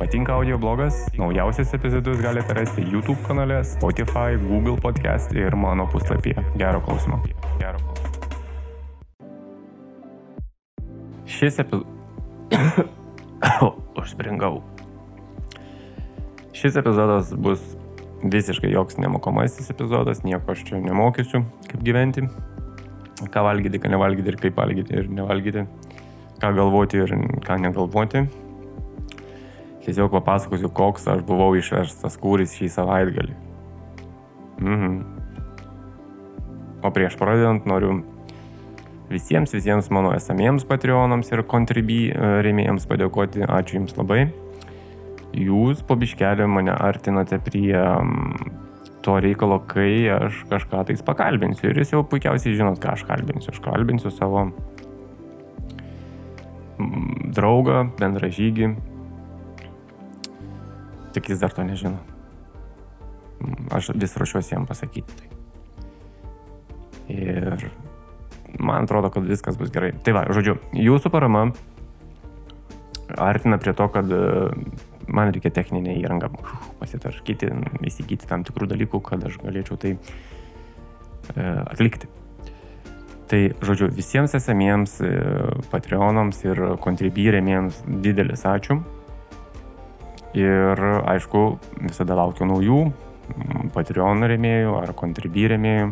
Patinka audio blogas? Naujausias epizodus galite rasti YouTube kanale, Spotify, Google podcast ir mano puslapyje. Gero klausimo. Gero klausimo. Šis epizodas... Užspringau. Šis epizodas bus visiškai joks nemokomasis epizodas, nieko aš čia nemokysiu, kaip gyventi, ką valgyti, ką nevalgyti ir kaip valgyti ir nevalgyti, ką galvoti ir ką negalvoti. Tiesiog papasakosiu, koks aš buvau išverstas kūris šį savaitgalį. Mhm. O prieš pradedant noriu visiems, visiems mano esamiems patreonams ir kontribį rėmėjams padėkoti. Ačiū Jums labai. Jūs po biškelį mane artinate prie to reikalo, kai aš kažką tais pakalbinsiu. Ir jūs jau puikiausiai žinot, ką aš kalbinsiu. Aš kalbinsiu savo draugą, bendražygį. Tik jis dar to nežino. Aš vis ruošiuosi jam pasakyti tai. Ir man atrodo, kad viskas bus gerai. Tai va, žodžiu, jūsų parama artina prie to, kad man reikia techninę įrangą pasitarškyti, įsigyti tam tikrų dalykų, kad aš galėčiau tai e, atlikti. Tai, žodžiu, visiems esamiems e, Patreonams ir kontribyrėmiems didelis ačiū. Ir, aišku, visada laukiu naujų Patreon rėmėjų ar kontribį rėmėjų.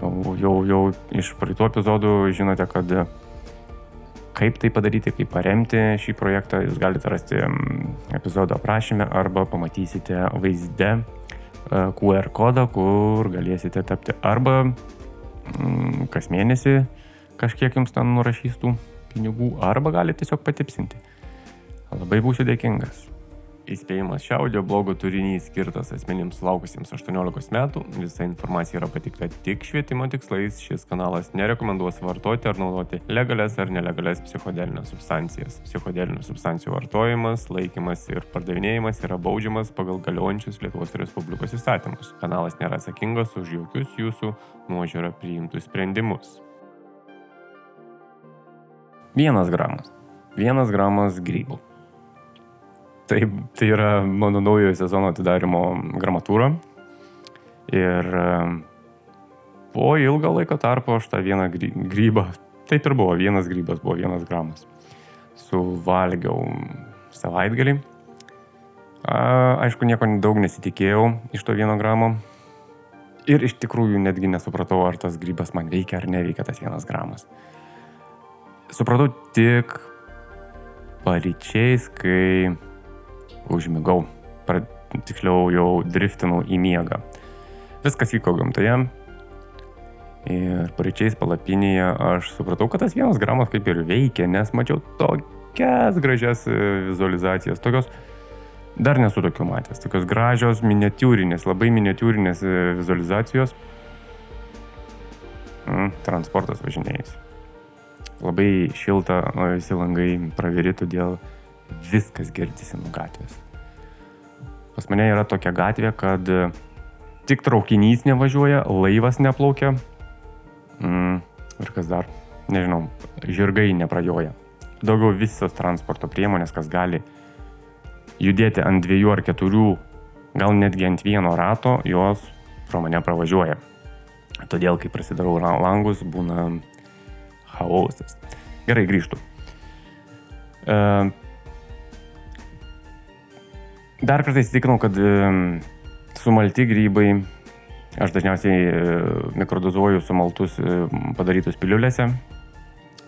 Jau, jau, jau iš praeitų epizodų žinote, kad kaip tai padaryti, kaip paremti šį projektą, jūs galite rasti epizodo aprašyme arba pamatysite vaizde e, QR kodą, kur galėsite tapti arba kas mėnesį kažkiek jums ten nurašys tų pinigų, arba galite tiesiog patipsinti. Labai būsiu dėkingas. Įspėjimas šio audio blogo turinys skirtas asmenims laukusiems 18 metų. Visa informacija yra patikta tik švietimo tikslais. Šis kanalas nerekomenduos vartoti ar naudoti legales ar nelegales psichodelinės substancijas. Psichodelinių substancijų vartojimas, laikymas ir pardavinėjimas yra baudžiamas pagal galiojančius Lietuvos Respublikos įstatymus. Kanalas nėra atsakingas už jokius jūsų nuožiūrą priimtus sprendimus. Vienas gramas. Vienas gramas grybų. Tai, tai yra mano naujojo sezono atidarimo gramatūra. Ir po ilgą laiko tarpo aš tą vieną grybą, taip ir buvo, vienas grybas buvo vienas gramas. Suvalgiau savaitgalį. Aišku, nieko daug nesitikėjau iš to vieno gramo. Ir iš tikrųjų netgi nesupratau, ar tas grybas man veikia ar neveikia tas vienas gramas. Supratau tik paryčiais, kai užmigau, pra, tiksliau jau driftinau į miegą. Viskas vyko gamtoje. Ir pareičiais palapinėje aš supratau, kad tas vienas gramas kaip ir veikia, nes mačiau tokias gražias e, vizualizacijas, tokios dar nesu tokių matęs, tokios gražios miniatūrinės, labai miniatūrinės e, vizualizacijos. Mm, transportas važinėjais. Labai šilta, visi langai praviri, todėl viskas girdisi nuo gatvės. Pas mane yra tokia gatvė, kad tik traukinys nevažiuoja, laivas neplaukia. Mm, ir kas dar? Nežinau, žirgai neprajoja. Daugiau visos transporto priemonės, kas gali judėti ant dviejų ar keturių, gal netgi ant vieno rato, jos pro mane pravažiuoja. Todėl, kai prasidarau langus, būna chaosas. Gerai, grįžtu. E, Dar kartą įsitikinau, kad sumalti grybai, aš dažniausiai e, mikrodozuoju sumaltus e, padarytus piliulėse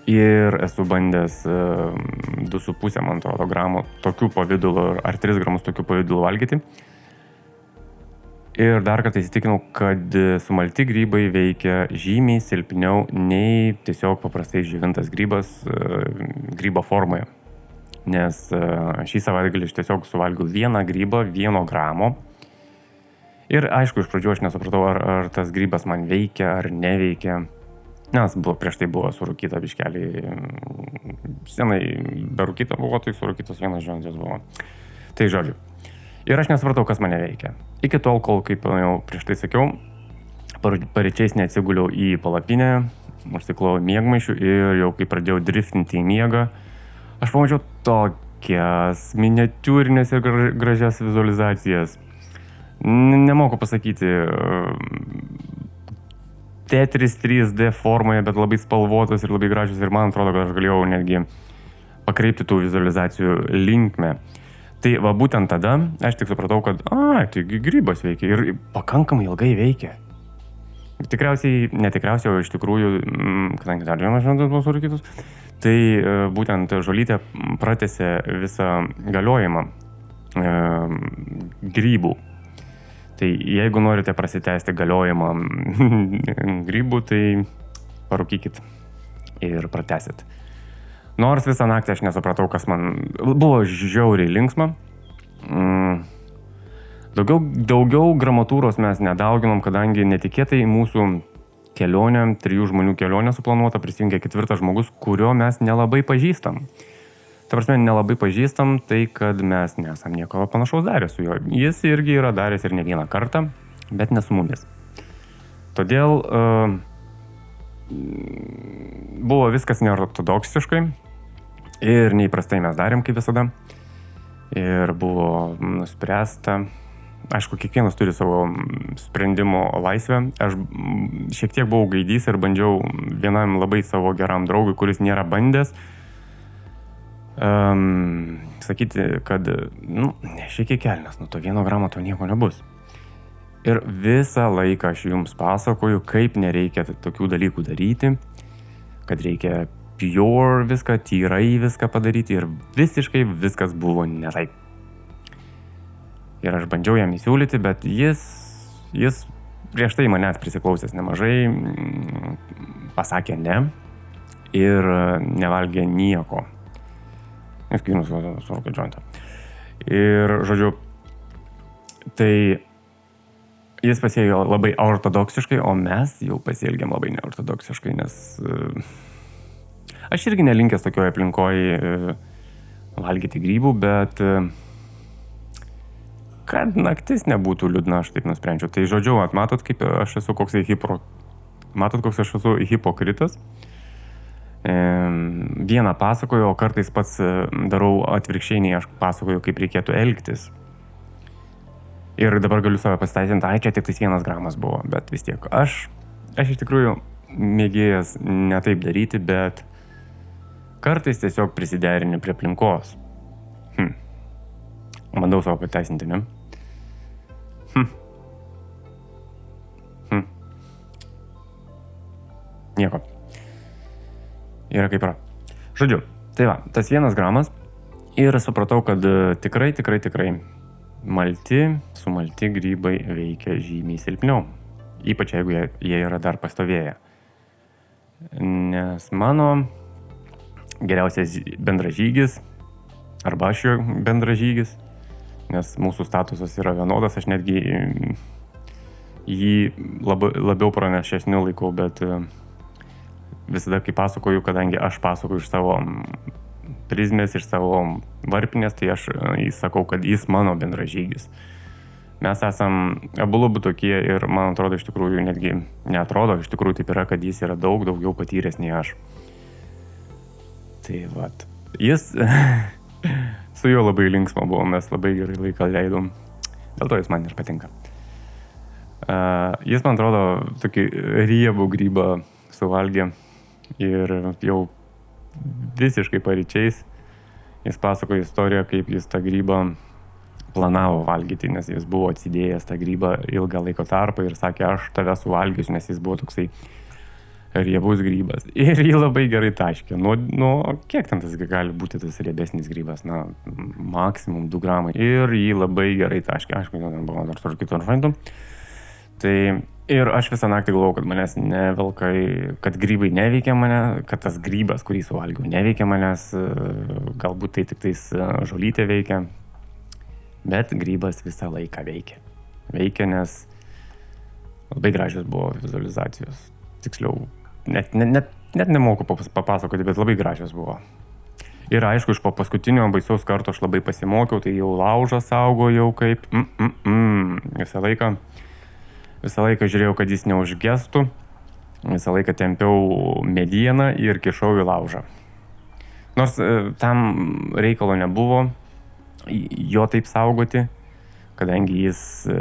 ir esu bandęs 2,5, man atrodo, gramo tokių pavydulų ar 3 gramus tokių pavydulų valgyti. Ir dar kartą įsitikinau, kad sumalti grybai veikia žymiai silpniau nei tiesiog paprastai žyvintas grybas e, grybo formoje nes e, šį savaitgalį aš tiesiog suvalgiau vieną grybą, vieno gramo. Ir aišku, iš pradžių aš nesupratau, ar, ar tas grybas man veikia ar neveikia. Nes buvo, prieš tai buvo surūkyta biškelį, senai berūkyta buvo, tai surūkytas vienas žodis buvo. Tai žodžiu. Ir aš nesupratau, kas mane veikia. Iki tol, kol, kaip jau prieš tai sakiau, pareičiais neatsiguliau į palapinę, užsiklau mėgmaišių ir jau kai pradėjau driftinti į miegą, aš pamačiau tokias miniatūrinės ir gražias vizualizacijas. Nemoku pasakyti. Tetris 3D formoje, bet labai spalvotos ir labai gražios ir man atrodo, kad aš galėjau netgi pakreipti tų vizualizacijų linkmę. Tai va būtent tada aš tik supratau, kad, a, taigi grybas veikia ir pakankamai ilgai veikia. Tikriausiai, netikriausiai, o iš tikrųjų, mm, kadangi dar vienas šventas buvo surūkytas, tai e, būtent žolytė pratėsi visą galiojimą e, grybų. Tai jeigu norite prasitęsti galiojimą grybų, tai parūkykit ir pratesit. Nors visą naktį aš nesupratau, kas man buvo žiauriai linksma. Mm Daugiau, daugiau gramatūros mes nedauginom, kadangi netikėtai mūsų kelionė, trijų žmonių kelionė suplanuota, prisijungė ketvirtas žmogus, kurio mes nelabai pažįstam. Ta prasme, nelabai pažįstam tai, kad mes nesam nieko panašaus darę su juo. Jis irgi yra daręs ir ne vieną kartą, bet ne su mumis. Todėl uh, buvo viskas neortodoksiškai ir neįprastai mes darėm kaip visada. Ir buvo nuspręsta aišku, kiekvienas turi savo sprendimo laisvę. Aš šiek tiek buvau gaidys ir bandžiau vienam labai savo geram draugui, kuris nėra bandęs, um, sakyti, kad, nu, šiek tiek kelnes, nu to vieno gramo to nieko nebus. Ir visą laiką aš jums pasakoju, kaip nereikia tokių dalykų daryti, kad reikia pure viską, tyrai viską padaryti ir visiškai viskas buvo ne taip. Ir aš bandžiau jam įsiūlyti, bet jis, jis prieš tai manęs prisiklausęs nemažai mm, pasakė ne ir nevalgė nieko. Išskyrus surūkė džointą. Ir, žodžiu, tai jis pasėjo labai ortodoksiškai, o mes jau pasielgėm labai neortodoksiškai, nes uh, aš irgi nelinkęs tokioje aplinkoje valgyti grybų, bet uh, kad naktis nebūtų liūdna, aš taip nusprendžiau. Tai žodžiu, at, matot, kaip aš esu koks hipro... Matot, koks aš esu hipokritas. E, vieną pasakoju, o kartais pats e, darau atvirkščiai, nei aš pasakoju, kaip reikėtų elgtis. Ir dabar galiu save pasiteisinti, ai čia tik tais vienas gramas buvo, bet vis tiek aš, aš iš tikrųjų mėgėjas ne taip daryti, bet kartais tiesiog prisiderini prie aplinkos. Hm. Bandau savo pateisinti, ne? Nieko. Yra kaip yra. Žodžiu, tai va, tas vienas gramas ir supratau, kad e, tikrai, tikrai, tikrai malti, sumalti grybai veikia žymiai silpniau. Ypač jeigu jie, jie yra dar pastovėję. Nes mano geriausias bendražygis, arba aš jo bendražygis, nes mūsų statusas yra vienodas, aš netgi mm, jį lab, labiau pranešesniu laikau, bet e, visada, kai pasakoju, kadangi aš pasakoju iš savo mm, prizmės, iš savo varpinės, tai aš e, įsakau, kad jis mano bendražygis. Mes esam abu labu tokie ir man atrodo iš tikrųjų netgi neatrodo, iš tikrųjų taip yra, kad jis yra daug daugiau patyręs nei aš. Tai vad. Jis su juo labai linksma buvo, mes labai gerai laiką leidom. Dėl to jis man ir patinka. Uh, jis, man atrodo, tokį riebų grybą suvalgė ir jau visiškai paryčiais jis pasakoja istoriją, kaip jis tą grybą planavo valgyti, nes jis buvo atsidėjęs tą grybą ilgą laiko tarpą ir sakė, aš tave suvalgysiu, nes jis buvo toksai riebus grybas. Ir jį labai gerai taškė. Nu, nu, kiek ten tas gali būti tas riebesnis grybas? Na, maksimum 2 gramai. Ir jį labai gerai taškė. Aišku, ten buvo dar su kitų žandų. Tai ir aš visą naktį galvojau, kad manęs nevelkai, kad grybai neveikia mane, kad tas grybas, kurį suvalgiau, neveikia manęs, galbūt tai tik tais žolytė veikia. Bet grybas visą laiką veikia. Veikia, nes labai gražios buvo vizualizacijos. Tiksliau, net, net, net, net nemoku papasakoti, bet labai gražios buvo. Ir aišku, iš po paskutinio baisaus karto aš labai pasimokiau, tai jau laužą saugojau kaip... Mm, mm, mm. Visą laiką, visą laiką žiūrėjau, kad jis neužgestų, visą laiką tempiau medieną ir kišau į laužą. Nors e, tam reikalo nebuvo jo taip saugoti, kadangi jis, e,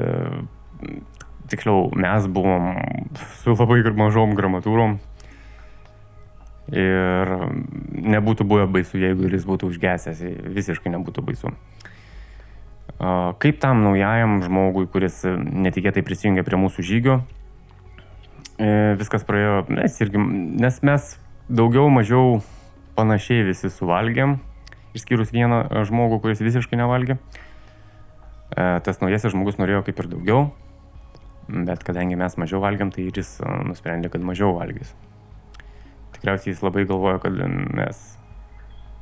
tiksliau, mes buvom su labai mažom gramatūrom. Ir nebūtų buvę baisu, jeigu jis būtų užgesęs, visiškai nebūtų baisu. Kaip tam naujajam žmogui, kuris netikėtai prisijungė prie mūsų žygio, e, viskas praėjo, nes, irgi, nes mes daugiau mažiau panašiai visi suvalgėm, išskyrus vieną e, žmogų, kuris visiškai nevalgė. E, tas naujasis žmogus norėjo kaip ir daugiau, bet kadangi mes mažiau valgiam, tai ir jis e, nusprendė, kad mažiau valgys. Tikriausiai jis labai galvoja, kad mes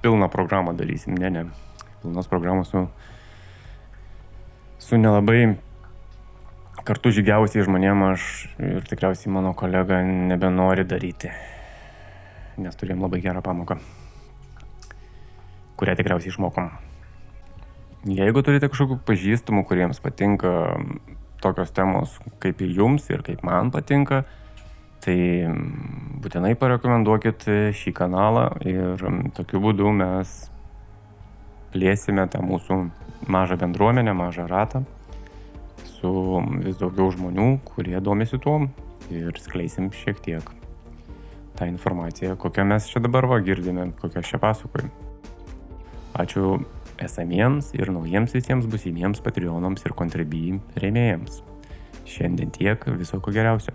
pilną programą darysim. Ne, ne. Pilnos programos su, su nelabai kartu žygiausiai žmonėm aš ir tikriausiai mano kolega nebenori daryti nes turėjom labai gerą pamoką, kurią tikriausiai išmokom. Jeigu turite kažkokių pažįstamų, kuriems patinka tokios temos kaip ir jums ir kaip man patinka, tai būtinai parekomenduokit šį kanalą ir tokiu būdu mes plėsime tą mūsų mažą bendruomenę, mažą ratą su vis daugiau žmonių, kurie domisi tuo ir skleisim šiek tiek tą informaciją, kokią mes čia dabar va girdime, kokią čia pasakoju. Ačiū esamiems ir naujiems visiems busimiems Patreonams ir Contribui rėmėjams. Šiandien tiek, viso ko geriausio.